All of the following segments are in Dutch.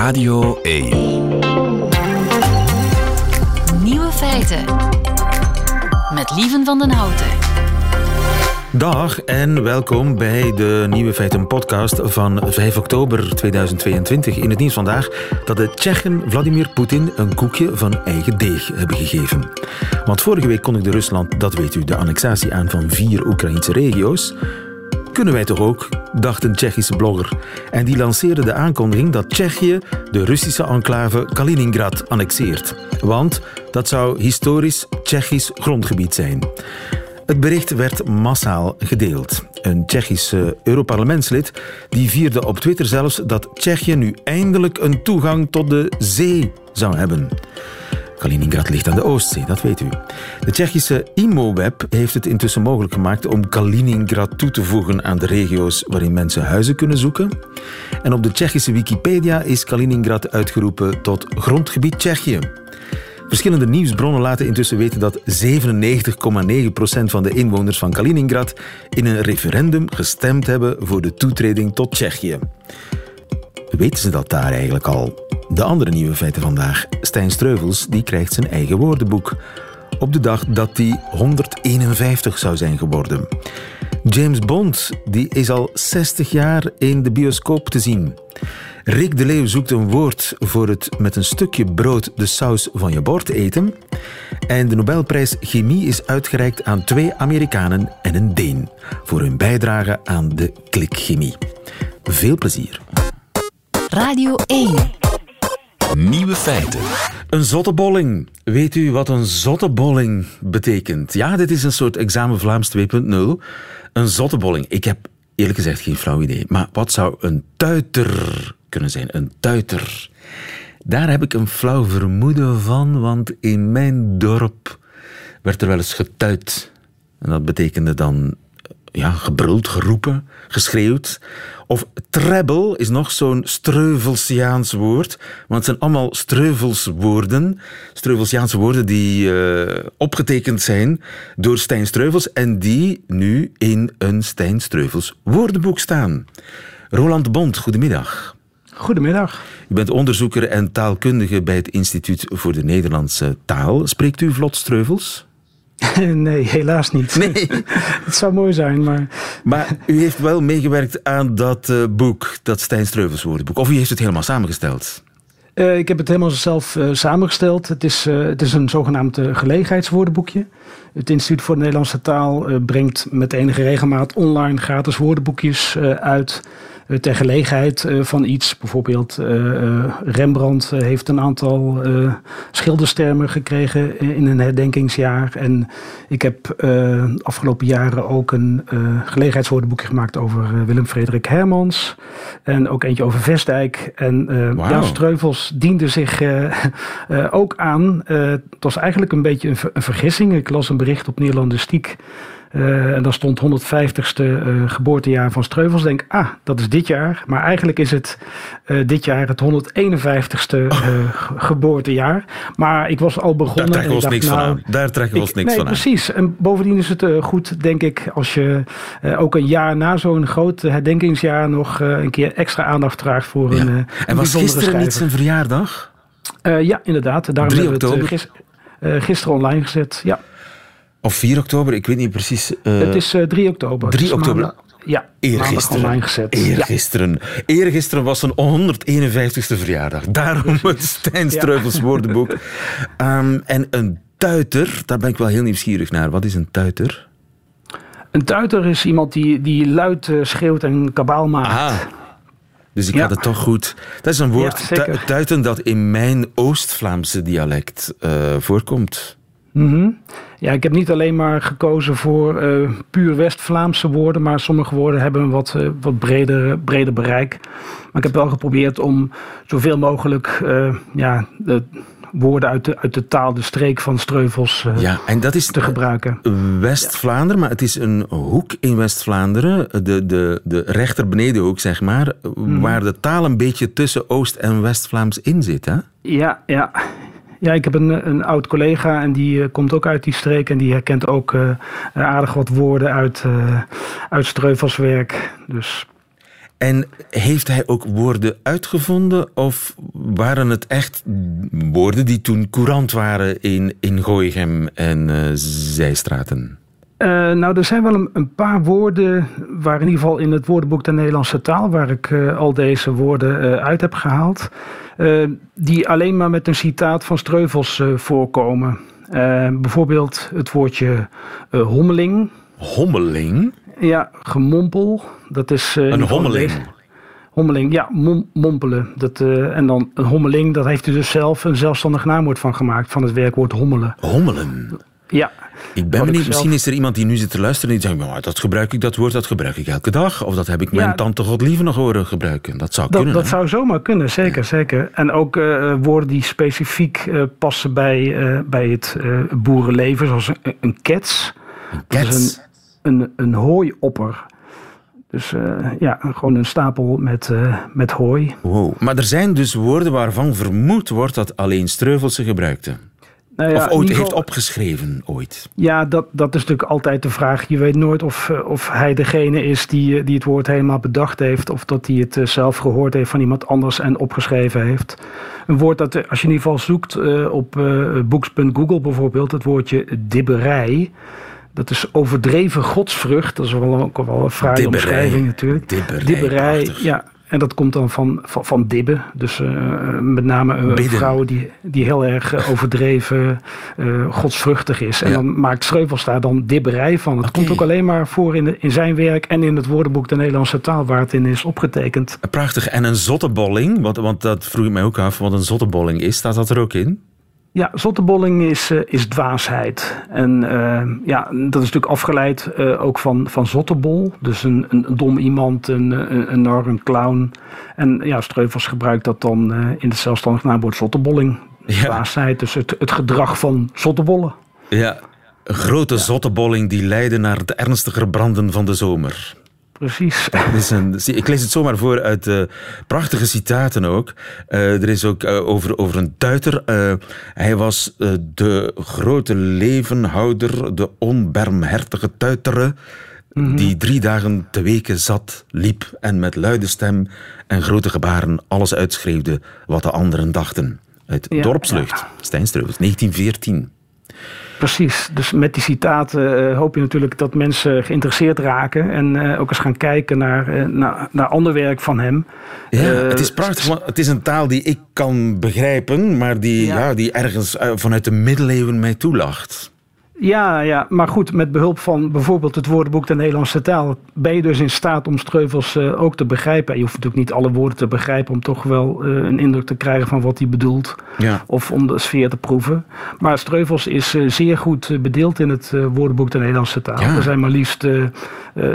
Radio 1. Nieuwe feiten. Met Lieven van den Houten. Dag en welkom bij de Nieuwe Feiten podcast van 5 oktober 2022. In het nieuws vandaag dat de Tsjechen Vladimir Poetin een koekje van eigen deeg hebben gegeven. Want vorige week kondigde Rusland, dat weet u, de annexatie aan van vier Oekraïnse regio's. Kunnen wij toch ook, dacht een Tsjechische blogger. En die lanceerde de aankondiging dat Tsjechië de Russische enclave Kaliningrad annexeert. Want dat zou historisch Tsjechisch grondgebied zijn. Het bericht werd massaal gedeeld. Een Tsjechische Europarlementslid die vierde op Twitter zelfs dat Tsjechië nu eindelijk een toegang tot de zee zou hebben. Kaliningrad ligt aan de Oostzee, dat weet u. De Tsjechische IMO-web heeft het intussen mogelijk gemaakt om Kaliningrad toe te voegen aan de regio's waarin mensen huizen kunnen zoeken. En op de Tsjechische Wikipedia is Kaliningrad uitgeroepen tot grondgebied Tsjechië. Verschillende nieuwsbronnen laten intussen weten dat 97,9% van de inwoners van Kaliningrad in een referendum gestemd hebben voor de toetreding tot Tsjechië. Weten ze dat daar eigenlijk al? De andere nieuwe feiten vandaag. Stijn Streuvels die krijgt zijn eigen woordenboek. Op de dag dat hij 151 zou zijn geworden. James Bond die is al 60 jaar in de bioscoop te zien. Rick de Leeuw zoekt een woord voor het met een stukje brood de saus van je bord eten. En de Nobelprijs Chemie is uitgereikt aan twee Amerikanen en een Deen voor hun bijdrage aan de klikchemie. Veel plezier. Radio 1. Nieuwe feiten. Een zottebolling. Weet u wat een zottebolling betekent? Ja, dit is een soort examen Vlaams 2.0. Een zottebolling. Ik heb eerlijk gezegd geen flauw idee. Maar wat zou een tuiter kunnen zijn? Een tuiter. Daar heb ik een flauw vermoeden van, want in mijn dorp werd er wel eens getuit. En dat betekende dan ja, gebruld, geroepen, geschreeuwd. Of treble is nog zo'n Streuvelsiaans woord. Want het zijn allemaal Streuvelswoorden. Streuvelsiaanse woorden die uh, opgetekend zijn door Stijn Streuvels en die nu in een Stijn Streuvels woordenboek staan. Roland Bond, goedemiddag. Goedemiddag. U bent onderzoeker en taalkundige bij het Instituut voor de Nederlandse Taal. Spreekt u vlot Streuvels? Nee, helaas niet. Nee. het zou mooi zijn, maar... Maar u heeft wel meegewerkt aan dat uh, boek, dat Stijn Streuvels woordenboek. Of u heeft het helemaal samengesteld? Uh, ik heb het helemaal zelf uh, samengesteld. Het is, het is een zogenaamd gelegenheidswoordenboekje. Het Instituut voor de Nederlandse Taal brengt met enige regelmaat online gratis woordenboekjes uit eh, ter gelegenheid eh, van iets. Bijvoorbeeld eh, Rembrandt heeft een aantal schilderstermen gekregen in een herdenkingsjaar. En ik heb afgelopen jaren ook een gelegenheidswoordenboekje gemaakt over Willem Frederik Hermans. En ook eentje over Vestdijk. En wow. Jan Streuvels diende zich ook aan. het was eigenlijk een beetje een, een vergissing. Ik las een bericht op Nederlandistiek uh, en dan stond 150ste uh, geboortejaar van Streuvels. Denk, ah, dat is dit jaar. Maar eigenlijk is het uh, dit jaar het 151ste oh. geboortejaar. Maar ik was al begonnen. Daar trekken we ons niks nou, van aan. Daar trekken we ons niks nee, van aan. Precies. En bovendien is het goed, denk ik, als je ook een jaar na zo'n groot herdenkingsjaar nog een keer extra aandacht vraagt voor ja. een. en was gisteren schrijver. niet zijn verjaardag? ja, inderdaad. Daarom 3 oktober. hebben we het gisteren online gezet. Ja. Of 4 oktober, ik weet niet precies. Uh, het is uh, 3 oktober. 3 oktober. Maandag, ja, eergisteren. online gezet. Eergisteren. Ja. Eergisteren was zijn 151ste verjaardag. Daarom het Stijn Streuvels ja. woordenboek. Um, en een tuiter, daar ben ik wel heel nieuwsgierig naar. Wat is een tuiter? Een tuiter is iemand die, die luid uh, schreeuwt en kabaal maakt. Ah. Dus ik ja. had het toch goed. Dat is een woord, tuiten, dat in mijn Oost-Vlaamse dialect uh, voorkomt. Mm -hmm. Ja, ik heb niet alleen maar gekozen voor uh, puur West-Vlaamse woorden, maar sommige woorden hebben een wat, uh, wat breder, breder bereik. Maar ik heb wel geprobeerd om zoveel mogelijk uh, ja, de woorden uit de, uit de taal, de streek van Streuvels ja, en dat is te gebruiken. West-Vlaanderen, maar het is een hoek in West-Vlaanderen, de, de, de rechter benedenhoek zeg maar, mm. waar de taal een beetje tussen Oost- en West-Vlaams in zit. Hè? Ja, ja. Ja, ik heb een, een oud collega en die uh, komt ook uit die streek. En die herkent ook uh, aardig wat woorden uit, uh, uit Streuvels werk. Dus. En heeft hij ook woorden uitgevonden of waren het echt woorden die toen courant waren in, in Gooichem en Zijstraten? Uh, nou, er zijn wel een, een, paar woorden, waar in ieder geval in het woordenboek de Nederlandse taal, waar ik uh, al deze woorden uh, uit heb gehaald, die alleen maar met een citaat van Streuvels voorkomen. bijvoorbeeld het woordje hommeling. Hommeling? Ja, gemompel. Dat is, een hommeling? Hommeling, ja, mom, mompelen. Dat, en dan een hommeling, dat heeft hij dus zelf een zelfstandig naamwoord van gemaakt, van het werkwoord hommelen. Hommelen? Ja. Ik ben benieuwd, misschien is er iemand die nu zit te luisteren en die zegt, maar dat gebruik ik, dat woord, dat gebruik ik elke dag. Of dat heb ik mijn tante Godlieve nog horen gebruiken. Dat zou dat, kunnen. Dat zou zomaar kunnen, zeker, zeker. En ook uh, woorden die specifiek uh, passen bij, uh, bij het boerenleven, zoals een, een kets. Een kets? Een, een, een hooiopper. Dus ja, gewoon een stapel met, met hooi. Wow. Maar er zijn dus woorden waarvan vermoed wordt dat alleen Streuvels ze gebruikte. Nou ja, of ooit heeft opgeschreven, ooit. Ja, dat, dat is natuurlijk altijd de vraag. Je weet nooit of, eh, of hij degene is die, eh, die het woord helemaal bedacht heeft... of dat hij het eh, zelf gehoord heeft van iemand anders en opgeschreven heeft. Een woord dat, als je in ieder geval zoekt op books.google bijvoorbeeld... het woordje dibberij... Dat is overdreven godsvrucht. Dat is wel, ook wel een fraaie omschrijving natuurlijk. Dibberij, dibberij ja, en dat komt dan van, van, van dibben. Dus uh, met name een Bidden. vrouw die, die heel erg uh, overdreven uh, godsvruchtig is. En dan maakt Streuvels daar dan dibberij van. Het komt ook alleen maar voor in, de, in zijn werk en in het woordenboek de Nederlandse taal waar het in is opgetekend. Prachtig. En een zottebolling, want, want dat vroeg ik mij ook af, wat een zottebolling is. Staat dat er ook in? Ja, zottebolling is, eh, is dwaasheid. En eh, ja, dat is natuurlijk afgeleid eh, ook van, van zottebol. Dus een, een, dom iemand, een, een, een nar, een clown. En ja, Streuvels gebruikt dat dan in het zelfstandig naamwoord zottebolling. Ja. Dwaasheid, dus het, het gedrag van zottebollen. Ja. Een grote zottebolling die leidde naar het ernstiger branden van de zomer. Precies. Is een, ik lees het zomaar voor uit eh, prachtige citaten ook. Eh, er is ook eh, over, over een tuiter. Hij was de grote levenhouder, de onbarmhertige tuitere, die drie dagen te weken zat, liep en met luide stem en grote gebaren alles uitschreeuwde wat de anderen dachten. Uit Ja, Dorpslucht, ja. Stijn Streuvels, 1914. Precies. Dus met die citaten eh, hoop je natuurlijk dat mensen geïnteresseerd raken. En eh, ook eens gaan kijken naar, eh, naar, naar ander werk van hem. Ja, het is prachtig, want het is een taal die ik kan begrijpen, maar die, ja. Ja. die ergens vanuit de middeleeuwen mij toelacht. Ja, ja, maar goed, met behulp van bijvoorbeeld het woordenboek de Nederlandse taal ben je dus in staat om Streuvels eh, ook te begrijpen. En je hoeft natuurlijk niet alle woorden te begrijpen om toch wel eh, een indruk te krijgen van wat hij bedoelt. Ja. Of om de sfeer te proeven. Maar Streuvels is eh, zeer goed bedeeld in het woordenboek de Nederlandse taal. Ja. Er zijn maar liefst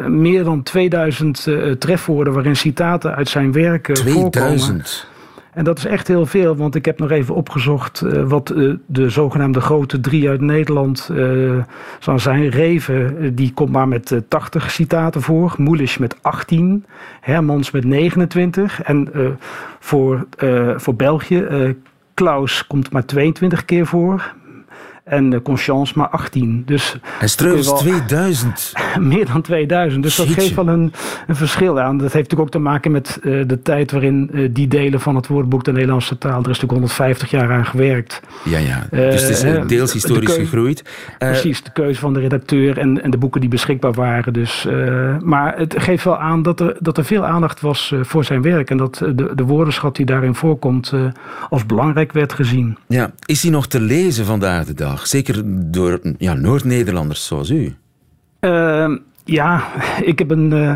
meer dan 2000 eh, trefwoorden waarin citaten uit zijn werk eh, voorkomen. 2000. En dat is echt heel veel, want ik heb nog even opgezocht eh, wat eh, de zogenaamde grote drie uit Nederland eh zou zijn. Reven, die komt maar met eh, 80 citaten voor. Moelisch met 18. Hermans met 29. En voor, voor België, Klaus komt maar 22 keer voor. En Conscience maar 18. Dus En Streuvels Kun je wel- 2000. meer dan 2000. Dus dat geeft wel een, een verschil aan. Dat heeft natuurlijk ook te maken met eh, de tijd waarin eh, die delen van het woordenboek de Nederlandse taal. Er is natuurlijk 150 jaar aan gewerkt. Ja, ja. Eh, dus het is deels historisch de gegroeid. Precies, de keuze van de redacteur en, en de boeken die beschikbaar waren. Dus, maar het geeft wel aan dat er, dat er veel aandacht was voor zijn werk. En dat de, de woordenschat die daarin voorkomt als belangrijk werd gezien. ja. Is hij nog te lezen vandaag de dag? Zeker door ja, Noord-Nederlanders zoals u. Ehm, ja, ik heb, een, eh,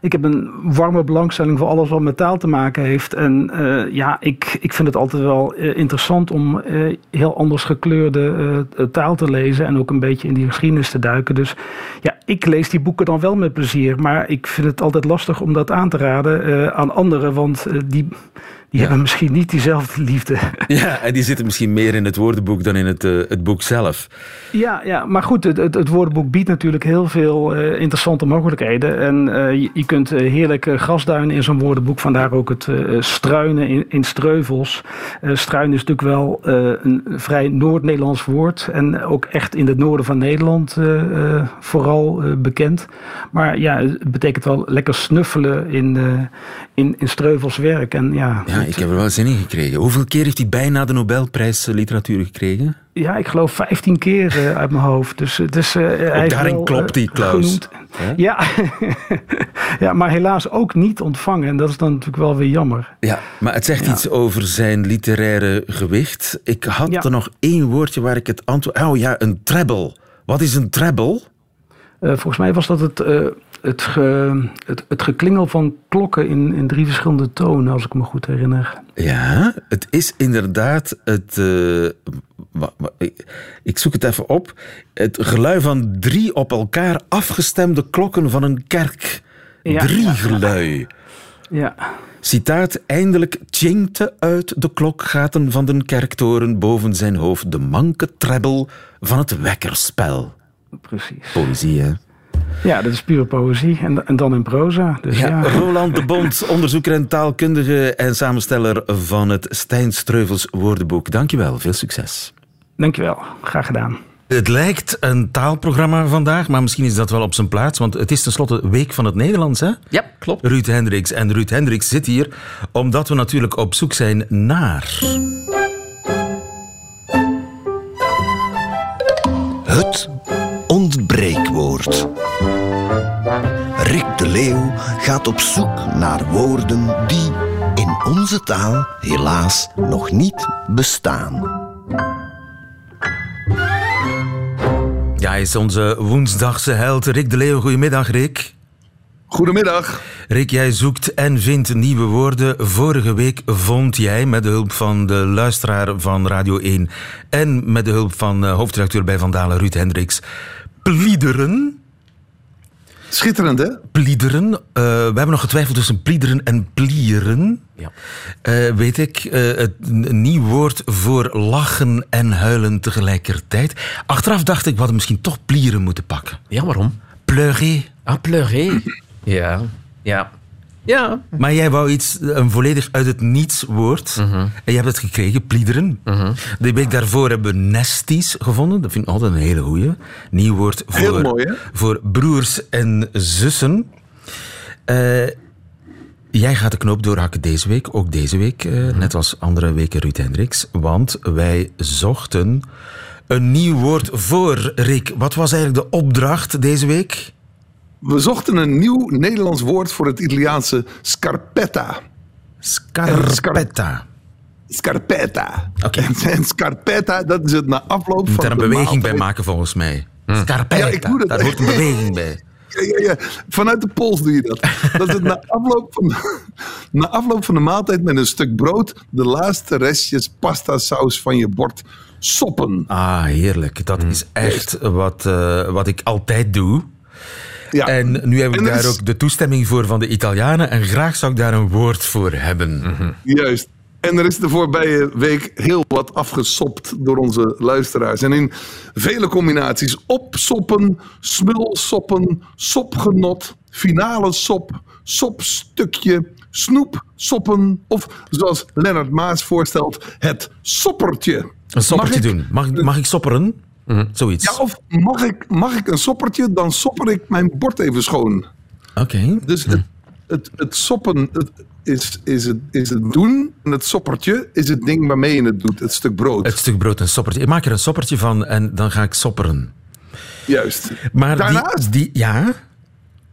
ik heb een warme belangstelling voor alles wat met taal te maken heeft. En eh, ja, ik, ik vind het altijd wel eh, interessant om heel anders gekleurde taal te lezen. En ook een beetje in die geschiedenis te duiken. Dus ja, ik lees die boeken dan wel met plezier. Maar ik vind het altijd lastig om dat aan te raden aan anderen. Want eh, die, die hebben misschien niet diezelfde liefde. Ja, en die zitten misschien meer in het woordenboek dan in het, uh, het boek zelf. Ja, ja maar goed, het, het, het woordenboek biedt natuurlijk heel veel uh, interessante mogelijkheden. En uh, je, je, kunt heerlijk grasduinen in zo'n woordenboek. Vandaar ook het struinen in, in streuvels. struinen is natuurlijk wel een vrij Noord-Nederlands woord. En ook echt in het noorden van Nederland vooral bekend. Maar ja, het betekent wel lekker snuffelen in, in, in streuvels werk. En ja, ja, ik heb er wel zin in gekregen. Hoeveel keer heeft hij bijna de Nobelprijs literatuur gekregen? Ja, ik geloof 15 keer uh, uit mijn hoofd. Dus, dus, uh, hij daarin wel, klopt die, Klaus. Ja, ja, maar helaas ook niet ontvangen. En dat is dan natuurlijk wel weer jammer. Ja, maar het zegt ja. iets over zijn literaire gewicht. Ik had ja. er nog één woordje waar ik het antwoord... Oh ja, een treble. Wat is een treble? Uh, volgens mij was dat het het, ge, het, het geklingel van klokken in, in drie verschillende tonen, als ik me goed herinner. Ja, het is inderdaad het. Uh, ik, ik zoek het even op. Het gelui van drie op elkaar afgestemde klokken van een kerk. Ja, drie gelui. Ja. Citaat: Eindelijk tjinkte uit de klokgaten van de kerktoren boven zijn hoofd de manke trebbel van het wekkerspel. Precies. Poëzie, hè? Ja, dat is pure poëzie en, en dan in proza. Dus ja, ja. Roland de Bond, onderzoeker en taalkundige en samensteller van het Stijn Streuvels woordenboek. Dankjewel, veel succes. Dankjewel, graag gedaan. Het lijkt een taalprogramma vandaag, maar misschien is dat wel op zijn plaats, want het is tenslotte Week van het Nederlands, hè? Ja, klopt. Ruud Hendricks. En Ruud Hendricks zit hier omdat we natuurlijk op zoek zijn naar... Het ontbreekwoord. Rick de Leeuw gaat op zoek naar woorden die in onze taal helaas nog niet bestaan. Ja, hij is onze woensdagse held Rick de Leeuw. Goedemiddag, Rick. Goedemiddag. Rick, jij zoekt en vindt nieuwe woorden. Vorige week vond jij, met de hulp van de luisteraar van Radio 1 en met de hulp van uh, hoofdredacteur bij Vandalen Ruud Hendricks, pliederen. Schitterend, hè? Pliederen. Uh, we hebben nog getwijfeld tussen pliederen en plieren. Ja. Uh, weet ik, uh, het, een nieuw woord voor lachen en huilen tegelijkertijd. Achteraf dacht ik, we hadden misschien toch plieren moeten pakken. Ja, waarom? Pleurer. Ah, pleurer. Ja, ja. Ja. Maar jij wou iets, een volledig uit het niets woord. Mhm. En je hebt het gekregen, pliederen. De week daarvoor hebben we nesties gevonden. Dat vind ik altijd een hele goeie. Nieuw woord voor, mooi, voor broers en zussen. Eh, jij gaat de knoop doorhakken deze week. Ook deze week, eh, Mhm. net als andere weken Ruud Hendricks. Want wij zochten een nieuw woord voor Rick. Wat was eigenlijk de opdracht deze week? We zochten een nieuw Nederlands woord voor het Italiaanse scarpetta. Scarpetta. Scarpetta. Oké. En, en scarpetta, dat is het na afloop Je moet van daar een beweging bij maken volgens mij. Scarpetta. Ja, ik doe dat. Daar hoort een beweging bij. Ja, ja, ja. Vanuit de pols doe je dat. Dat is het na afloop, van, na afloop van de maaltijd met een stuk brood de laatste restjes pasta saus van je bord soppen. Ah, heerlijk. Dat is echt wat, eh, wat ik altijd doe. Ja. En nu heb ik En er daar is- ook de toestemming voor van de Italianen. En graag zou ik daar een woord voor hebben. Juist. En er is de voorbije week heel wat afgesopt door onze luisteraars. En in vele combinaties. Opsoppen, smulsoppen, sopgenot, finale sop, sopstukje, snoepsoppen. Of zoals Lennart Maas voorstelt, het soppertje. Een soppertje Mag ik- doen. Mag, mag ik sopperen? Zoiets. Ja, of mag ik, mag ik een soppertje, dan sopper ik mijn bord even schoon. Oké. Dus het, het, het soppen het is, is, het, is het doen. En het soppertje is het ding waarmee je het doet. Het stuk brood. Het stuk brood, een soppertje. Ik maak er een soppertje van en dan ga ik sopperen. Juist. Maar Daarnaast, die, die... Ja?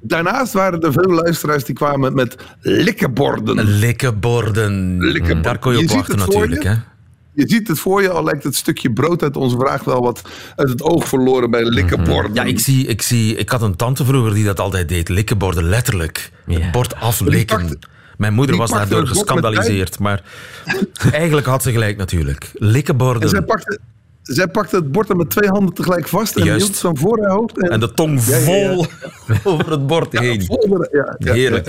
daarnaast waren er veel luisteraars die kwamen met likkeborden. Likkeborden. Likkeborden. Daar kon je, Je op wachten natuurlijk. Hè? Je ziet het voor je, al lijkt het stukje brood uit onze vraag wel wat uit het oog verloren bij likkeborden. Ja, ik, zie, ik, zie, ik had een tante vroeger die dat altijd deed. Likkenborden, letterlijk. Ja. Het bord aflikken. Mijn moeder die was daardoor gescandaliseerd. Maar eigenlijk had ze gelijk natuurlijk. Likkenborden. En zij pakte, zij pakte het bord er met twee handen tegelijk vast en Juist. hield het dan voor haar hoofd. En, En de tong vol over het bord heen. Vol- ja, Heerlijk.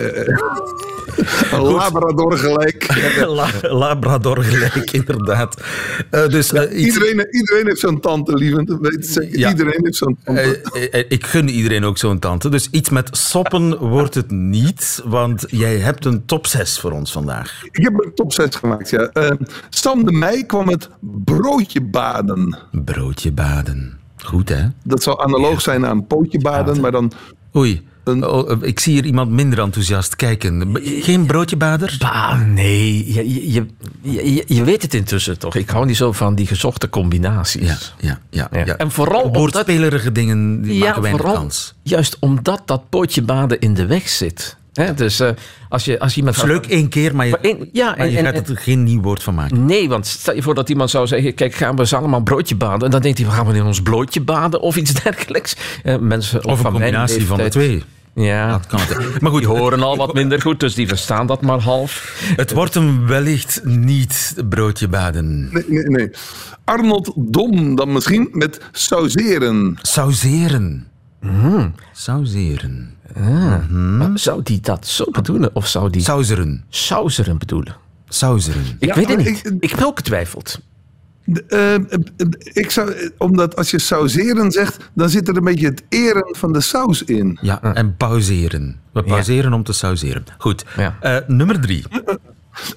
labrador gelijk. La- Labrador gelijk, inderdaad. Eh, dus eh, iets- Iedereen, iedereen heeft zo'n tante, weet. Ja. Iedereen heeft zo'n tante. Eh, ik gun iedereen ook zo'n tante. Dus iets met soppen wordt het niet, want jij hebt een top 6 voor ons vandaag. Ik heb een top 6 gemaakt, ja. Sam de Meij kwam met broodje baden. Broodje baden. Goed, hè? Dat zou analoog zijn aan pootje baden, maar dan... Oei, Een- oh, eh, ik zie hier iemand minder enthousiast kijken. Geen broodje bader? Bah, nee. Je, je, je, je, weet het intussen toch. Ik hou niet zo van die gezochte combinaties. Ja, ja, ja. Ja. ja. En vooral omdat- dingen die maken weinig vooral kans. juist omdat dat pootje baden in de weg zit. Hè, dus eh, als, je, als iemand... Het is leuk één keer, maar je, Maar één- ja, maar en- je en- gaat er geen nieuw woord van maken. Nee, want stel je voor dat iemand zou zeggen... kijk, gaan we eens allemaal broodje baden? En dan denkt hij, gaan we in ons blootje baden? Of iets dergelijks. Eh, mensen Of een combinatie van de twee. Ja, Dat kan het. Maar goed, die horen al wat minder goed, dus die verstaan dat maar half. het wordt hem wellicht niet broodje baden. Nee, nee, nee. Arnold Dom dan misschien met sauseren. Sauseren. Sauseren. Maar zou die dat zo bedoelen? Of zou die Sauseren. sauseren bedoelen? Sauseren. Ik Ja, weet het maar niet. ik- Ik, heb ook getwijfeld. De, eh, ik zou, omdat als je sauseren zegt, dan zit er een beetje het eren van de saus in. Ja, en pauzeren. We pauzeren om te sauseren. Goed. Ja. Eh, nummer drie.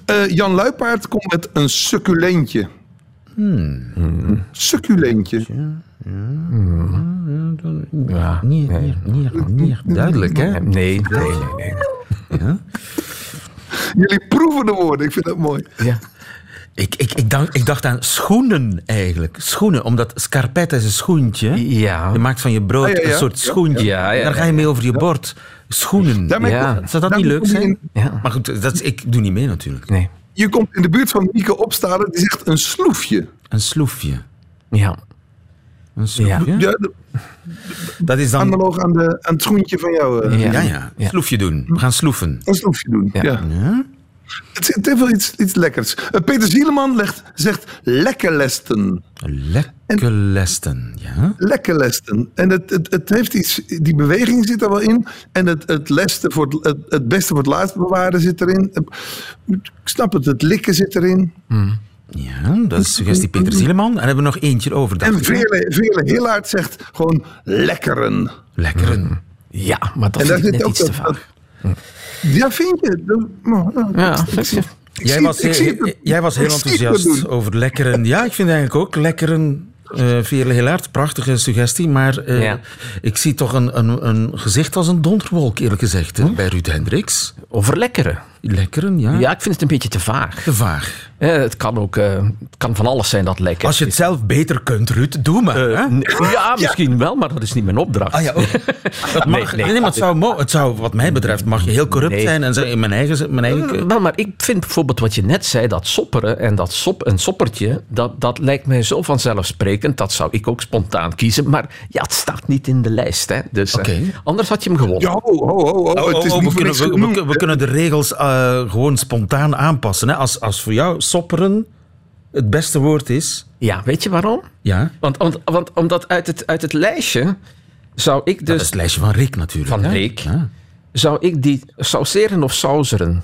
Eh, Jan Luipaard komt met een succulentje. Hmm. Succulentje. Ja. Nee, nee, nee, nee. Duidelijk, hè? Nee, nee, nee. nee. Jullie proeven de woorden, ik vind dat mooi. Ja. Ik, ik, ik, dacht, ik dacht aan schoenen eigenlijk. Schoenen, omdat scarpetta is een schoentje. Ja. Je maakt van je brood Ah, ja, ja. een soort Ja. schoentje. Ja, ja, Daar ga je mee over je bord. Schoenen. Ja. Zou dat niet leuk zijn? Ja. Maar goed, dat ik doe niet mee natuurlijk. Nee. Je komt in de buurt van Mieke Opstalen, die zegt een sloefje. Een sloefje. Ja. Een? Ja, Dat is dan... analoog aan, de, aan het schoentje van jou. eh. Ja. Ja, ja. Ja. Sloefje doen. We gaan sloefen. Een sloefje doen. Ja. Ja. Ja? Het, is- het heeft wel iets, iets lekkers. Eh, Peter Zieleman legt, zegt lekkerlesten. Lekker lesten. Ja? Lekkerlesten. En het, het, het heeft iets, die beweging zit er wel in. En het, het, lesten voor het, het, het beste voor het laatst bewaren zit erin. Ik snap het, het likken zit erin. Ja, dat is suggestie Peter Zieleman. En hebben we nog eentje over. En? Veerle, Veerle Hillaert zegt gewoon lekkeren. Lekkeren. Ja, maar dat En vind ik net ook iets te dat- vaag. Ja, vind je? Dat- nou, nou, Ja, ik vind zie- je? ik Jij zie- was, heel, het- jij was heel enthousiast over lekkeren. Ja, ik vind eigenlijk ook lekkeren. eh Veerle Hilaert, prachtige suggestie. Maar eh, Ja. ik zie toch een, een, een gezicht als een donderwolk, eerlijk gezegd, hè, bij Ruud Hendricks. Over lekkeren. Lekkeren, ja. Ja, ik vind het een beetje te vaag. Te vaag. Eh, het, kan ook, eh, het kan van alles zijn dat lekker Als je het zelf beter kunt, Ruud, doe maar. Eh, hè? ja, misschien wel, maar dat is niet mijn opdracht. Ah ja. Dat mag, Nee, nee, nee. maar het zou, mo- het zou, wat mij betreft, mag je heel corrupt Nee. zijn en zeggen, in mijn eigen... Mijn eigen Wel, maar ik vind bijvoorbeeld wat je net zei, dat sopperen en dat sop, een soppertje, dat, dat lijkt mij zo vanzelfsprekend. Dat zou ik ook spontaan kiezen. Maar ja, het staat niet in de lijst. Hè. Dus, Oké. anders had je hem gewonnen. Ja, ho, ho, ho, ho. Oh, het is oh, niet we, voor kunnen, we, we, genoemd, we kunnen de regels eh, gewoon spontaan aanpassen. Hè? Als, als voor jou sopperen het beste woord is... Ja, weet je waarom? Ja, Want, want, want omdat uit het, uit het lijstje zou ik dat dus is het lijstje van Rick natuurlijk. Van hè? Rick. Ja. zou ik die sauseren of sauseren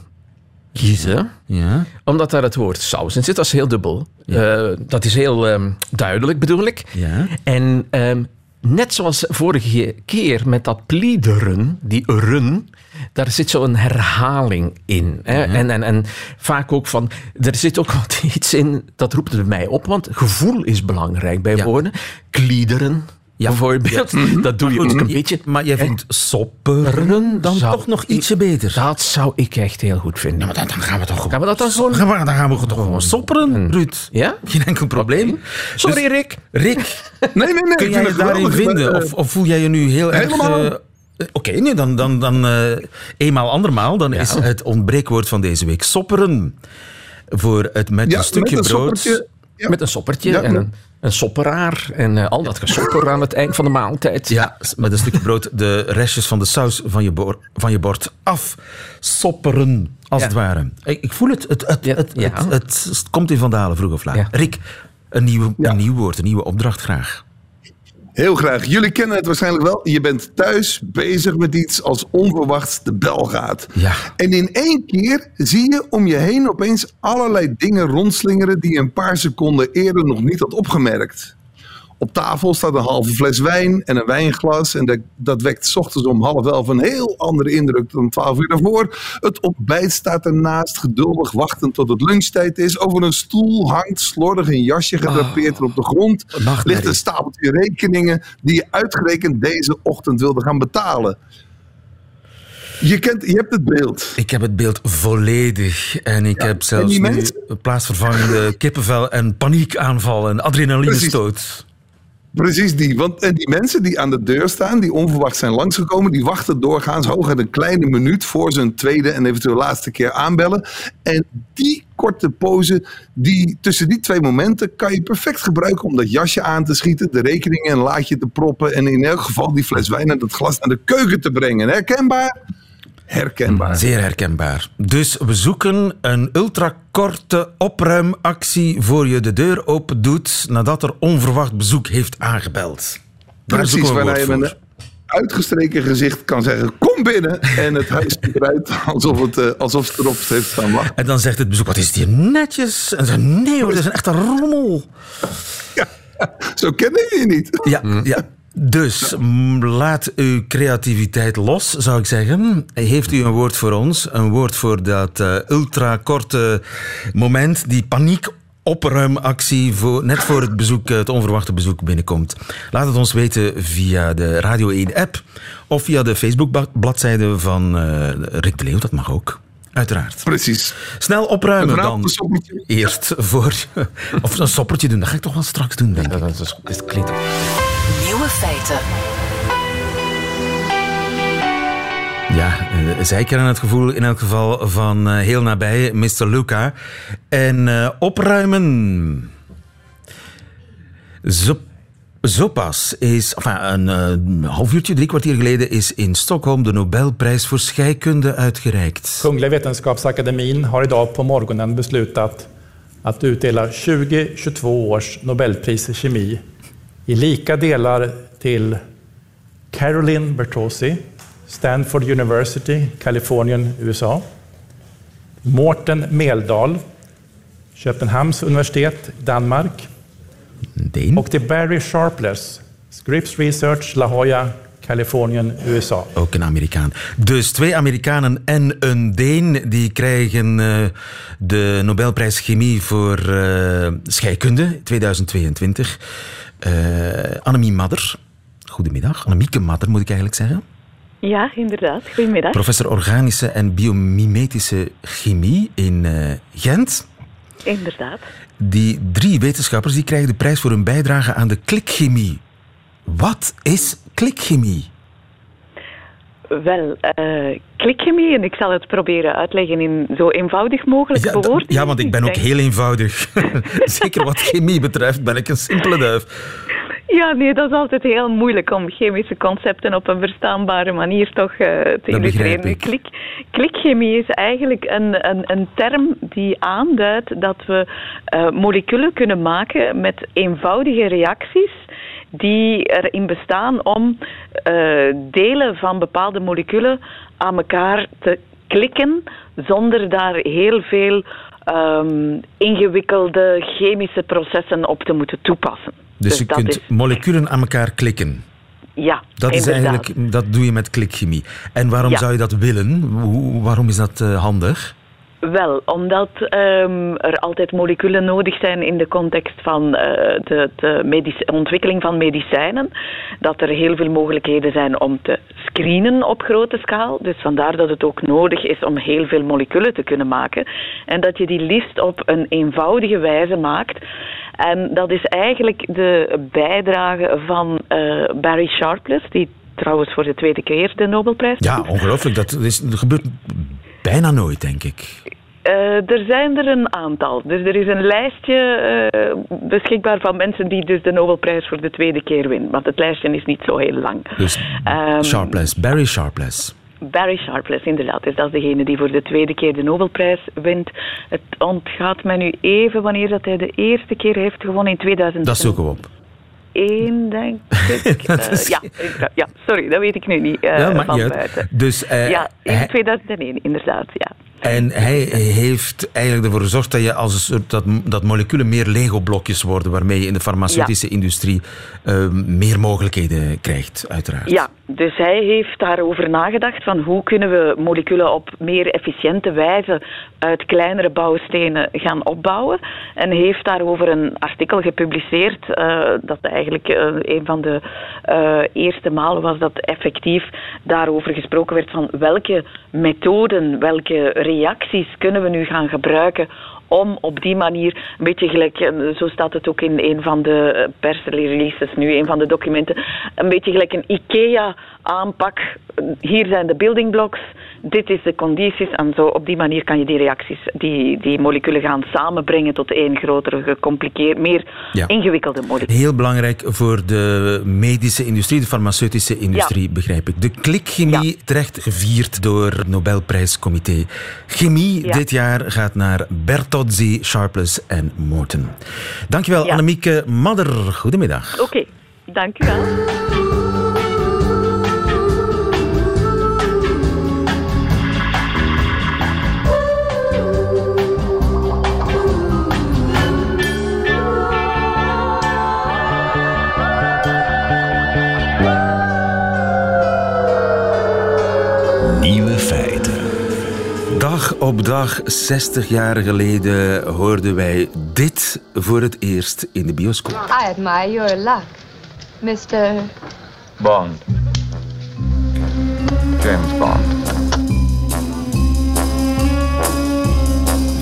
kiezen. ja. Omdat daar het woord saus in zit. Dat is heel dubbel. Eh, dat is heel ehm, duidelijk, bedoel ik. Ja. En ehm, net zoals vorige keer met dat pliederen, die run, daar zit zo'n herhaling in. Hè? En, en, en vaak ook van, er zit ook wat iets in, dat roept het bij mij op, want gevoel is belangrijk bij Ja. woorden. Kliederen, Ja. bijvoorbeeld, dat doe je ook een beetje. Maar jij vindt sopperen dan Zou toch nog ietsje beter? Dat zou ik echt heel goed vinden. Ja, maar dan, dan gaan we toch gewoon... Gaan we dat dan gewoon... Gaan we, dan gaan we toch gewoon sopperen, Ruud. Ja? Geen enkel probleem. Sorry, Dus, Rick. Rick, Nee, nee, nee. kun jij je het daarin vinden? eh, Of, of voel jij je nu heel erg... Helemaal. eh, eh, Oké, nee, dan, dan, dan eenmaal andermaal. Dan is het ontbreekwoord van deze week sopperen. Voor het met ja, een stukje met een brood... ja. Met een soppertje Ja, en een, een sopperaar en eh, al dat gesopper aan het eind van de maaltijd. Ja, met een stukje brood de restjes van de saus van je, van je bord af. Sopperen, als Ja. het ware. Ik, ik voel het. Het, het, Ja, het, ja. het, het komt in Vandalen, vroeg of laat. Ja. Rick, Een nieuw, Ja. een nieuw woord, een nieuwe opdracht graag. Heel graag. Jullie kennen het waarschijnlijk wel. Je bent thuis bezig met iets als onverwachts de bel gaat. Ja. En in één keer zie je om je heen opeens allerlei dingen rondslingeren die je een paar seconden eerder nog niet had opgemerkt. Op tafel staat een halve fles wijn en een wijnglas. En dat, dat wekt 's ochtends om half elf een heel andere indruk dan twaalf uur daarvoor. Het ontbijt staat ernaast, geduldig wachtend tot het lunchtijd is. Over een stoel hangt slordig een jasje gedrapeerd en op de grond. Ligt een stapeltje rekeningen die je uitgerekend deze ochtend wilde gaan betalen. Je, kent, je hebt het beeld. Ik heb het beeld volledig. En ik heb zelfs nu mensen- plaatsvervangende kippenvel en paniekaanval en adrenalinestoot. Precies die. Want en die mensen die aan de deur staan, die onverwacht zijn langsgekomen, die wachten doorgaans hooguit een kleine minuut voor ze een tweede en eventueel laatste keer aanbellen. En die korte pauze, die, tussen die twee momenten, kan je perfect gebruiken om dat jasje aan te schieten, de rekeningen in een laadje te proppen en in elk geval die fles wijn en dat glas naar de keuken te brengen. Herkenbaar? Herkenbaar. Zeer herkenbaar. Dus we zoeken een ultrakorte opruimactie voor je de deur open doet nadat er onverwacht bezoek heeft aangebeld. Daar Precies, waarna je met uitgestreken gezicht kan zeggen: Kom binnen! En het huis ziet eruit alsof het, eh, alsof het erop heeft staan wachten. En dan zegt het bezoek, wat is het hier netjes? En zegt nee hoor, dat is een echte rommel. Zo kennen je niet. Ja, ja. Dus laat uw creativiteit los, zou ik zeggen. Heeft u een woord voor ons? Een woord voor dat eh, ultrakorte moment, die paniek opruimactie voor, net voor het, bezoek, eh, het onverwachte bezoek binnenkomt. Laat het ons weten via de Radio 1 app of via de Facebook-bladzijde van eh, Rick de Leeuw. Dat mag ook, uiteraard. Precies. Snel opruimen dan. Eerst voor... Of een soppertje doen. Dat ga ik toch wel straks doen, denk ik. Dat is, dat klinkt. Nieuwe feiten. Ja, eh, zij kennen het gevoel in elk geval van eh, heel nabij, Mr. Luca. En eh, opruimen. Zo, zo pas is, enfin, een half uurtje, drie kwartier geleden, is in Stockholm de Nobelprijs voor scheikunde uitgereikt. Kungliga Vetenskapsakademin har idag på morgonen beslutat att utdela 2022 års Nobelpris i kemi i lika delar till Caroline Bertozzi, Stanford University, Kalifornien, USA. Mårten Meldal, Köpenhamns universitet, Danmark. Deen. Och till Barry Sharpless, Scripps Research, La Jolla, Kalifornien, USA. Ook een Amerikaan. Dus twee Amerikanen en een Deen die krijgen eh, de Nobelprijs Chemie voor eh, scheikunde 2022. Eh Annemie Madder. Goedemiddag. Annemieke Madder moet ik eigenlijk zeggen. Ja, inderdaad. Goedemiddag. Professor organische en biomimetische chemie in eh, Gent. Inderdaad. Die drie wetenschappers die krijgen de prijs voor hun bijdrage aan de klikchemie. Wat is klikchemie? Wel, eh klikchemie, en ik zal het proberen uitleggen in zo eenvoudig mogelijk Ja, ja, want ik ben ook heel eenvoudig. Zeker wat chemie betreft ben ik een simpele duif. Ja, nee, dat is altijd heel moeilijk om chemische concepten op een verstaanbare manier toch eh, te begrijp illustreren. ik. Klik, klikchemie is eigenlijk een, een, een term die aanduidt dat we eh, moleculen kunnen maken met eenvoudige reacties die erin bestaan om eh, delen van bepaalde moleculen aan elkaar te klikken zonder daar heel veel ehm, ingewikkelde chemische processen op te moeten toepassen. Dus, je dat kunt is, moleculen aan elkaar klikken. ja, Dat, is eigenlijk, dat doe je met klikchemie. En waarom Ja. zou je dat willen? Hoe, waarom is dat eh, handig? Wel, omdat ehm, er altijd moleculen nodig zijn in de context van eh, de, de ontwikkeling van medicijnen. Dat er heel veel mogelijkheden zijn om te screenen op grote schaal. Dus vandaar dat het ook nodig is om heel veel moleculen te kunnen maken. En dat je die liefst op een eenvoudige wijze maakt. En dat is eigenlijk de bijdrage van eh, Barry Sharpless, die trouwens voor de tweede keer de Nobelprijs Ja, ongelooflijk. Dat, is, dat gebeurt bijna nooit, denk ik. Eh, er zijn er een aantal. Dus er is een lijstje eh, beschikbaar van mensen die dus de Nobelprijs voor de tweede keer winnen. Want het lijstje is niet zo heel lang. Dus Ehm, Sharpless, Barry Sharpless. Barry Sharpless, inderdaad. Dus dat is degene die voor de tweede keer de Nobelprijs wint. Het ontgaat mij nu even wanneer dat hij de eerste keer heeft gewonnen in 2000. Dat zoeken we op. Eén, denk ik. Is- Eh, ja, ja, sorry, dat weet ik nu niet eh, Ja, van buiten. Dus, eh, ja, in hij- 2001, inderdaad, ja. En hij heeft eigenlijk ervoor gezorgd dat, je als een soort, dat, dat moleculen meer Lego-blokjes worden, waarmee je in de farmaceutische industrie meer mogelijkheden krijgt, uiteraard. Ja, dus hij heeft daarover nagedacht van hoe kunnen we moleculen op meer efficiënte wijze uit kleinere bouwstenen gaan opbouwen. En heeft daarover een artikel gepubliceerd eh, dat eigenlijk eh, een van de eh, eerste malen was dat effectief daarover gesproken werd van welke methoden, welke reacties kunnen we nu gaan gebruiken om op die manier, een beetje gelijk, eh, zo staat het ook in een van de eh, persreleases nu, een van de documenten, een beetje gelijk een IKEA-aanpak. Hier zijn de building blocks, dit is de condities en zo. Op die manier kan je die reacties, die, die moleculen gaan samenbrengen tot één grotere, gecompliceerd, meer Ja. ingewikkelde molecuul. Heel belangrijk voor de medische industrie, de farmaceutische industrie, begrijp ik. De klikchemie terecht gevierd door het Nobelprijscomité. Chemie dit jaar gaat naar Bertozzi, Sharpless en Morton. Dankjewel, Ja. Annemieke Madder. Goedemiddag. Oké, dank u op dag, 60 jaar geleden, hoorden wij dit voor het eerst in de bioscoop. I admire your luck, Mr. Bond. James Bond.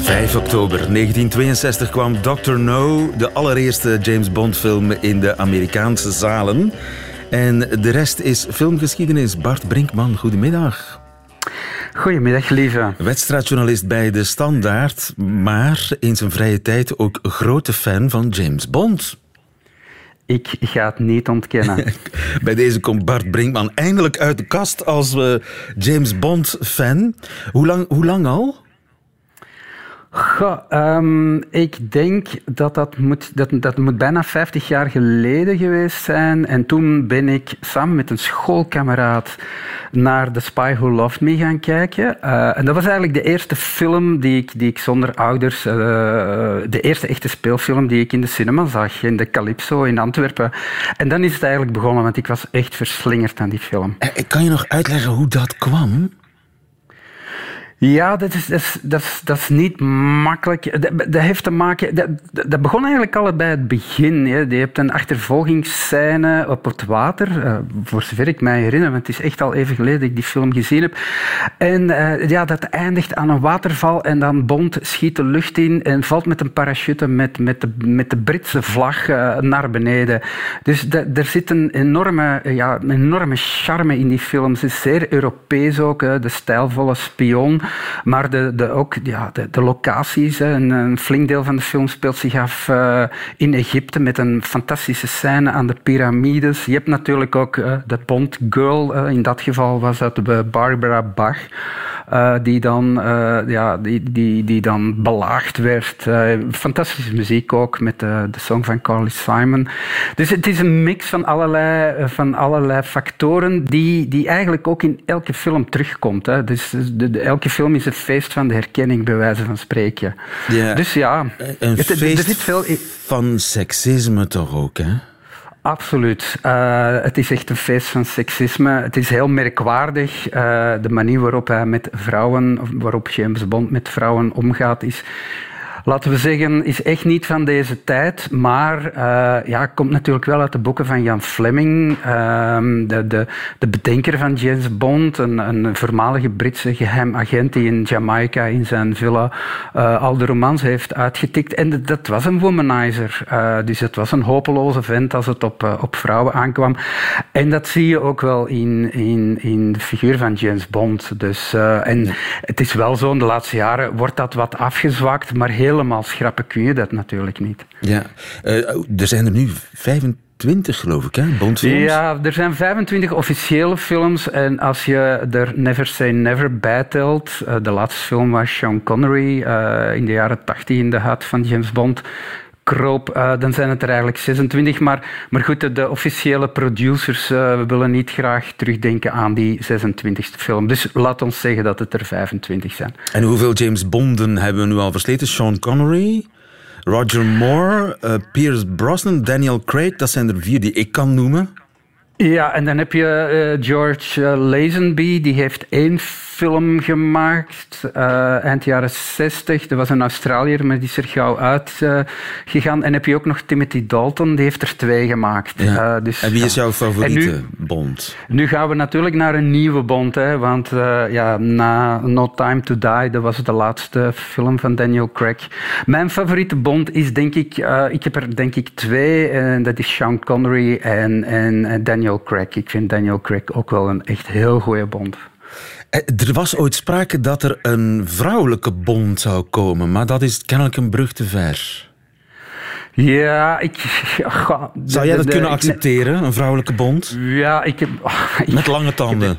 5 oktober 1962 kwam Dr. No, de allereerste James Bond film in de Amerikaanse zalen. En de rest is filmgeschiedenis. Bart Brinkman, goedemiddag. Goedemiddag, lieve. Wedstrijdjournalist bij De Standaard, maar in zijn vrije tijd ook grote fan van James Bond. Ik ga het niet ontkennen. Bij deze komt Bart Brinkman eindelijk uit de kast als eh, James Bond-fan. Hoe lang, hoe lang al? Goh, ehm, ik denk dat dat moet, dat, dat moet bijna 50 jaar geleden geweest zijn. En toen ben ik samen met een schoolkameraad naar The Spy Who Loved Me gaan kijken. Eh, en dat was eigenlijk de eerste film die ik, die ik zonder ouders... eh, de eerste echte speelfilm die ik in de cinema zag. In de Calypso in Antwerpen. En dan is het eigenlijk begonnen, want ik was echt verslingerd aan die film. Eh, Kan je nog uitleggen hoe dat kwam? Ja, dat is, dat is, dat is, dat is niet makkelijk. Dat, heeft te maken... Dat, dat begon eigenlijk al bij het begin. Hè. Je hebt een achtervolgingsscène op het water, eh, voor zover ik mij herinner, want het is echt al even geleden dat ik die film gezien heb. En eh, ja, dat eindigt aan een waterval en dan Bond schiet de lucht in en valt met een parachute met, met, de, met de Britse vlag eh, naar beneden. Dus er zit een enorme, ja, enorme charme in die film. Het is zeer Europees ook, hè, de stijlvolle spion. Maar de, de, ook de, de, de locaties, een, flink deel van de film speelt zich af uh, in Egypte met een fantastische scène aan de piramides. Je hebt natuurlijk ook uh, de Bond Girl, uh, in dat geval was dat Barbara Bach, die, dan, ja, die, die, die dan belaagd werd. fantastische muziek ook met de, de song van Carly Simon. Dus het is een mix van allerlei, van allerlei factoren die, die eigenlijk ook in elke film terugkomt. Hè. Dus de, de, elke film is een feest van de herkenning, bij wijze van spreken. Ja, dus ja, een het, feest er zit veel... van seksisme toch ook, hè? Absoluut. Uh, het is echt een feest van seksisme. Het is heel merkwaardig. Uh, de manier waarop hij met vrouwen, waarop James Bond met vrouwen omgaat, is laten we zeggen, is echt niet van deze tijd, maar uh, ja, komt natuurlijk wel uit de boeken van Jan Fleming, uh, de, de, de bedenker van James Bond, een, een voormalige Britse geheim agent die in Jamaica in zijn villa uh, al de romans heeft uitgetikt. En dat, dat was een womanizer, dus het was een hopeloze vent als het op, op vrouwen aankwam. En dat zie je ook wel in, in, in de figuur van James Bond. Dus, en het is wel zo, in de laatste jaren wordt dat wat afgezwakt, maar heel helemaal schrappen kun je dat natuurlijk niet. Ja, uh, er zijn er nu 25, geloof ik, hè? Bondfilms? Ja, er zijn 25 officiële films. En als je er Never Say Never bij telt, eh, de laatste film was Sean Connery eh, in de jaren 80 in de huid van James Bond kroop, eh, dan zijn het er eigenlijk 26. Maar, maar goed, de, de officiële producers uh, willen niet graag terugdenken aan die 26e film. Dus laat ons zeggen dat het er 25 zijn. En hoeveel James Bonden hebben we nu al versleten? Sean Connery, Roger Moore, uh, Pierce Brosnan, Daniel Craig. Dat zijn er vier die ik kan noemen. Ja, en dan heb je George Lazenby, die heeft één film gemaakt, uh, eind jaren 60. Dat was een Australiër, maar die is er gauw uitgegaan. Uh, en heb je ook nog Timothy Dalton, die heeft er twee gemaakt. Ja. Uh, dus, en wie is jouw favoriete nu, Bond? Nu gaan we natuurlijk naar een nieuwe Bond, hè, want ja, na No Time to Die, dat was de laatste film van Daniel Craig. Mijn favoriete Bond is denk ik, ik heb er denk ik twee, en dat is Sean Connery en, en Daniel Craig. Ik vind Daniel Craig ook wel een echt heel goede Bond. Er was ooit sprake dat er een vrouwelijke bond zou komen, maar dat is kennelijk een brug te ver. Ja, ik... Zou jij dat kunnen accepteren, een vrouwelijke bond? Ja, ik heb... Met lange tanden?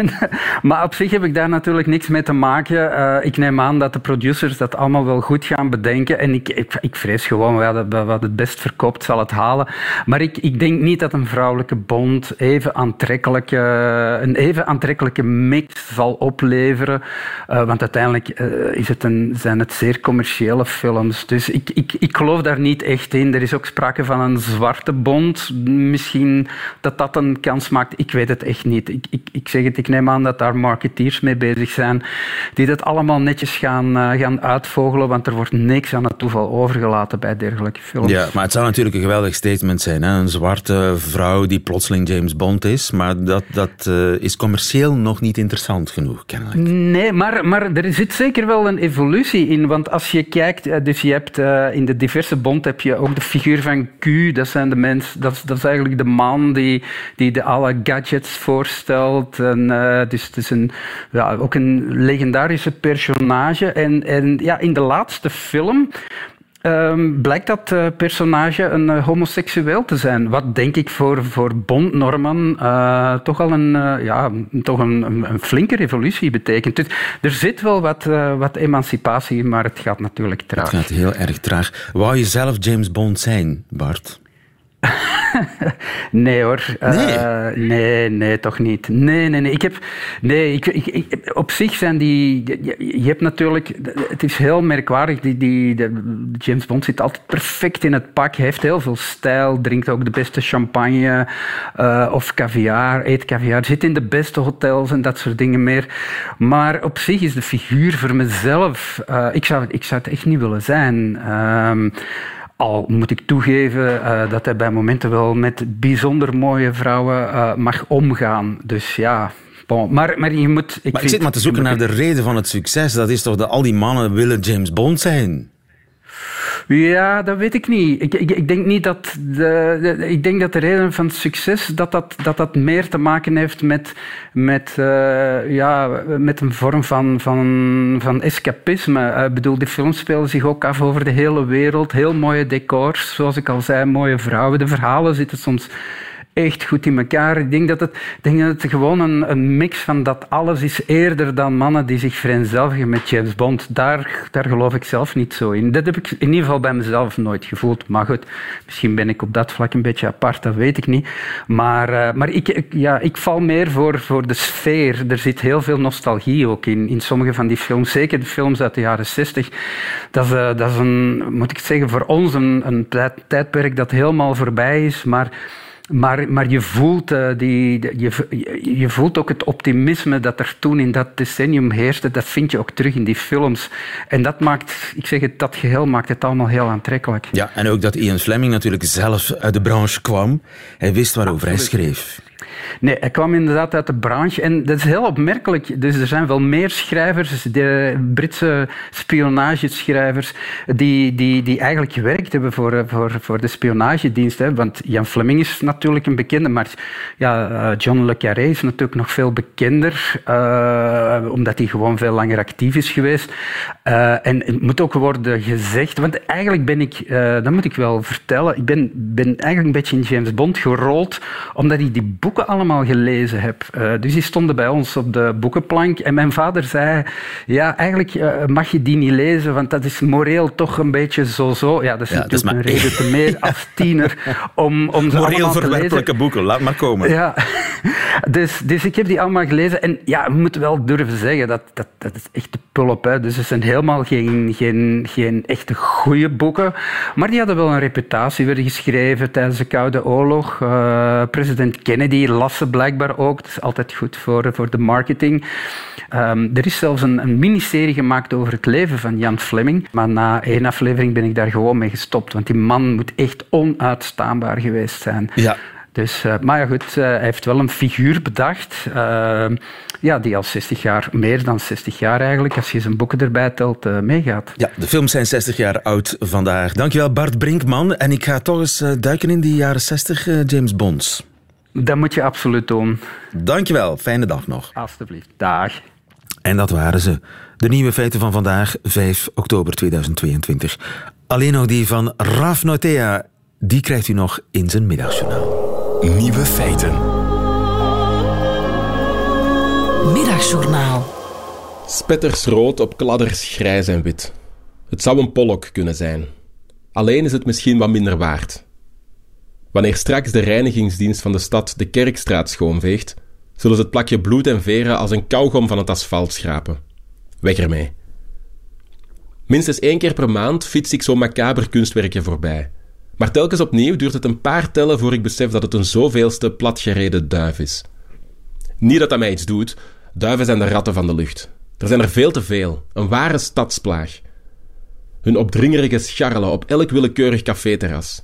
maar op zich heb ik daar natuurlijk niks mee te maken. Uh, ik neem aan dat de producers dat allemaal wel goed gaan bedenken. En ik, ik, ik vrees gewoon, ja, wat het best verkoopt zal het halen. Maar ik, ik denk niet dat een vrouwelijke bond even aantrekkelijke, een even aantrekkelijke mix zal opleveren. Uh, want uiteindelijk is het een, zijn het zeer commerciële films. Dus ik, ik, ik geloof daar niet echt in. Er is ook sprake van een zwarte bond. Misschien dat dat een kans maakt. Ik weet het echt niet. Ik, ik, ik zeg het, ik neem aan dat daar marketeers mee bezig zijn, die dat allemaal netjes gaan, uh, gaan uitvogelen, want er wordt niks aan het toeval overgelaten bij dergelijke films. Ja, maar het zou natuurlijk een geweldig statement zijn. Hè? Een zwarte vrouw die plotseling James Bond is, maar dat, dat uh, is commercieel nog niet interessant genoeg, kennelijk. Nee, maar, maar er zit zeker wel een evolutie in, want als je kijkt, uh, dus je hebt in de diverse Bond heb je ook de figuur van Q, dat zijn de mensen, dat, dat is eigenlijk de man die, die de alle gadgets voorstelt en uh, dus het is een, ja, ook een legendarische personage. En, en ja, in de laatste film Um, blijkt dat uh, personage een uh, homoseksueel te zijn. Wat denk ik voor, voor Bond Norman toch al een, ja, toch een, een, flinke revolutie betekent. Dus er zit wel wat, wat emancipatie in, maar het gaat natuurlijk traag. Het gaat heel erg traag. Wou je zelf James Bond zijn, Bart? nee hoor. Nee? Uh, nee, nee, toch niet. Nee, nee, nee. Ik heb, nee ik, ik, ik, op zich zijn die... Je, hebt natuurlijk... Het is heel merkwaardig. Die, die, de, James Bond zit altijd perfect in het pak. Heeft heel veel stijl. Drinkt ook de beste champagne uh, of caviar. Eet caviar. Zit in de beste hotels en dat soort dingen meer. Maar op zich is de figuur voor mezelf... Uh, ik, zou, ik zou het echt niet willen zijn. Al moet ik toegeven uh, dat hij bij momenten wel met bijzonder mooie vrouwen uh, mag omgaan. Dus ja, bon. maar, maar je moet... Ik, maar ik zit maar te zoeken naar de reden van het succes. Dat is toch dat al die mannen willen James Bond zijn? Ja, dat weet ik niet. Ik, ik, ik denk niet dat de, ik denk dat de reden van succes dat dat, dat, dat meer te maken heeft met, met, uh, ja, met een vorm van, van, van escapisme. Ik uh, bedoel, die films spelen zich ook af over de hele wereld. Heel mooie decors, zoals ik al zei, mooie vrouwen. De verhalen zitten soms echt goed in elkaar. Ik denk dat het, denk dat het gewoon een, een, mix van dat alles is eerder dan mannen die zich vereenzelvigen met James Bond. Daar, daar geloof ik zelf niet zo in. Dat heb ik in ieder geval bij mezelf nooit gevoeld. Maar goed, misschien ben ik op dat vlak een beetje apart, dat weet ik niet. Maar, uh, maar ik, ja, ik val meer voor, voor de sfeer. Er zit heel veel nostalgie ook in, in sommige van die films. Zeker de films uit de jaren 60. Dat is, uh, dat is een, moet ik zeggen, voor ons een, een tijdperk dat helemaal voorbij is. Maar maar, maar je, voelt, uh, die, je, je voelt ook het optimisme dat er toen in dat decennium heerste. Dat vind je ook terug in die films. En dat maakt, ik zeg het, dat geheel maakt het allemaal heel aantrekkelijk. Ja, en ook dat Ian Fleming natuurlijk zelf uit de branche kwam. Hij wist waarover hij schreef. Nee, hij kwam inderdaad uit de branche. En dat is heel opmerkelijk. Dus er zijn wel meer schrijvers, de Britse spionageschrijvers, die, die, die eigenlijk gewerkt hebben voor, voor, voor de spionagedienst. Hè. Want Jan Fleming is natuurlijk een bekende, maar ja, eh, John le Carré is natuurlijk nog veel bekender, uh, omdat hij gewoon veel langer actief is geweest. Uh, en het moet ook worden gezegd, want eigenlijk ben ik, dat moet ik wel vertellen, ik ben, ben eigenlijk een beetje in James Bond gerold, omdat ik die boeken allemaal gelezen heb. dus die stonden bij ons op de boekenplank en mijn vader zei, ja, eigenlijk mag je die niet lezen, want dat is moreel toch een beetje zo-zo. Ja, dat is natuurlijk een reden te meer als tiener om, om ze Moreel verwerpelijke boeken, laat maar komen. Ja, dus, dus ik heb die allemaal gelezen. En ja, we moeten wel durven zeggen, dat, dat, dat is echt de pulp. Hè. Dus het zijn helemaal geen, geen, geen echte goede boeken. Maar die hadden wel een reputatie, werden geschreven tijdens de Koude Oorlog. Uh, president Kennedy las ze blijkbaar ook. Dat is altijd goed voor, voor de marketing. Um, er is zelfs een, een miniserie gemaakt over het leven van Jan Fleming. Maar na één aflevering ben ik daar gewoon mee gestopt. Want die man moet echt onuitstaanbaar geweest zijn. Ja. Dus, uh, maar ja, goed, uh, hij heeft wel een figuur bedacht. Uh, ja, die al 60 jaar, meer dan 60 jaar eigenlijk, als je zijn boeken erbij telt, meegaat. Ja, de films zijn 60 jaar oud vandaag. Dankjewel Bart Brinkman. En ik ga toch eens duiken in die jaren 60 James Bonds. Dat moet je absoluut doen. Dankjewel, fijne dag nog. Alsjeblieft, dag. En dat waren ze. De nieuwe feiten van vandaag, 5 oktober 2022. Alleen nog die van Raf Notea, die krijgt u nog in zijn middagjournaal. Nieuwe feiten. Middagjournaal. Spetters rood op kladders grijs en wit. Het zou een pollock kunnen zijn. Alleen is het misschien wat minder waard. Wanneer straks de reinigingsdienst van de stad de kerkstraat schoonveegt, zullen ze het plakje bloed en veren als een kauwgom van het asfalt schrapen. Weg ermee. Minstens één keer per maand fiets ik zo'n macaber kunstwerkje voorbij. Maar telkens opnieuw duurt het een paar tellen voor ik besef dat het een zoveelste platgereden duif is. Niet dat dat mij iets doet, duiven zijn de ratten van de lucht. Er zijn er veel te veel, een ware stadsplaag. Hun opdringerige scharrelen op elk willekeurig caféterras.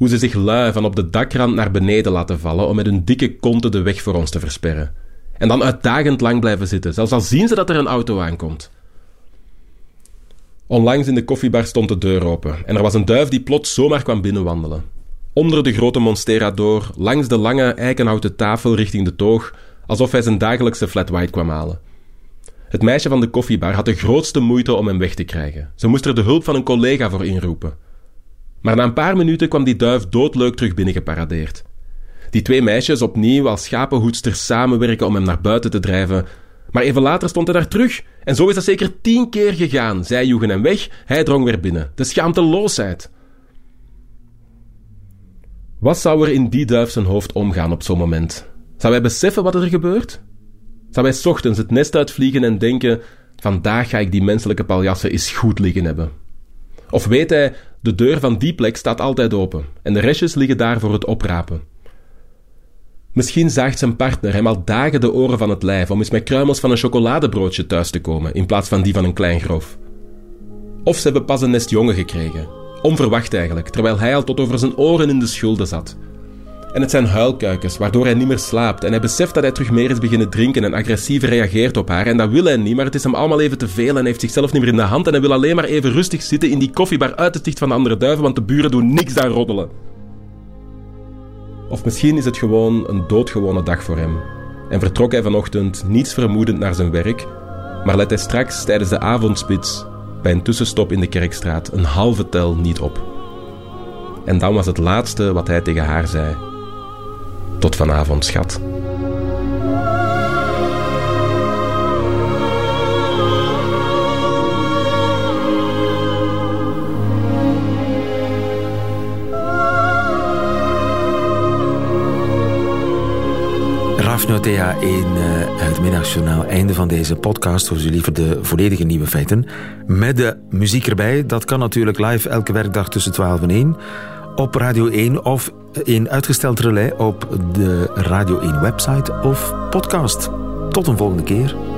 Hoe ze zich lui van op de dakrand naar beneden laten vallen om met hun dikke konten de weg voor ons te versperren. En dan uitdagend lang blijven zitten, zelfs al zien ze dat er een auto aankomt. Onlangs in de koffiebar stond de deur open en er was een duif die plots zomaar kwam binnenwandelen. Onder de grote monstera door, langs de lange eikenhouten tafel richting de toog, alsof hij zijn dagelijkse flat white kwam halen. Het meisje van de koffiebar had de grootste moeite om hem weg te krijgen. Ze moest er de hulp van een collega voor inroepen. Maar na een paar minuten kwam die duif doodleuk terug binnengeparadeerd. Die twee meisjes opnieuw als schapenhoedsters samenwerken om hem naar buiten te drijven, maar even later stond hij daar terug. En zo is dat zeker tien keer gegaan. Zij joegen hem weg, hij drong weer binnen. De schaamteloosheid. Wat zou er in die duif zijn hoofd omgaan op zo'n moment? Zou hij beseffen wat er gebeurt? Zou hij ochtends het nest uitvliegen en denken: vandaag ga ik die menselijke paljassen eens goed liggen hebben? Of weet hij, de deur van die plek staat altijd open en de restjes liggen daar voor het oprapen? Misschien zaagt zijn partner hem al dagen de oren van het lijf om eens met kruimels van een chocoladebroodje thuis te komen in plaats van die van een klein grof. Of ze hebben pas een nest jongen gekregen, onverwacht eigenlijk, terwijl hij al tot over zijn oren in de schulden zat. En het zijn huilkuikens, waardoor hij niet meer slaapt en hij beseft dat hij terug meer is beginnen drinken en agressief reageert op haar en dat wil hij niet, maar het is hem allemaal even te veel en hij heeft zichzelf niet meer in de hand en hij wil alleen maar even rustig zitten in die koffiebar uit het zicht van de andere duiven, want de buren doen niks daar roddelen. Of misschien is het gewoon een doodgewone dag voor hem. En vertrok hij vanochtend niets vermoedend naar zijn werk, maar let hij straks tijdens de avondspits bij een tussenstop in de kerkstraat een halve tel niet op. En dan was het laatste wat hij tegen haar zei: Tot vanavond, schat. Notea in uh, het middagjournaal. Einde van deze podcast. Voor u liever de volledige nieuwe feiten. Met de muziek erbij. Dat kan natuurlijk live elke werkdag tussen 12 en 1. Op Radio 1 of in uitgesteld relais op de Radio 1 website of podcast. Tot een volgende keer.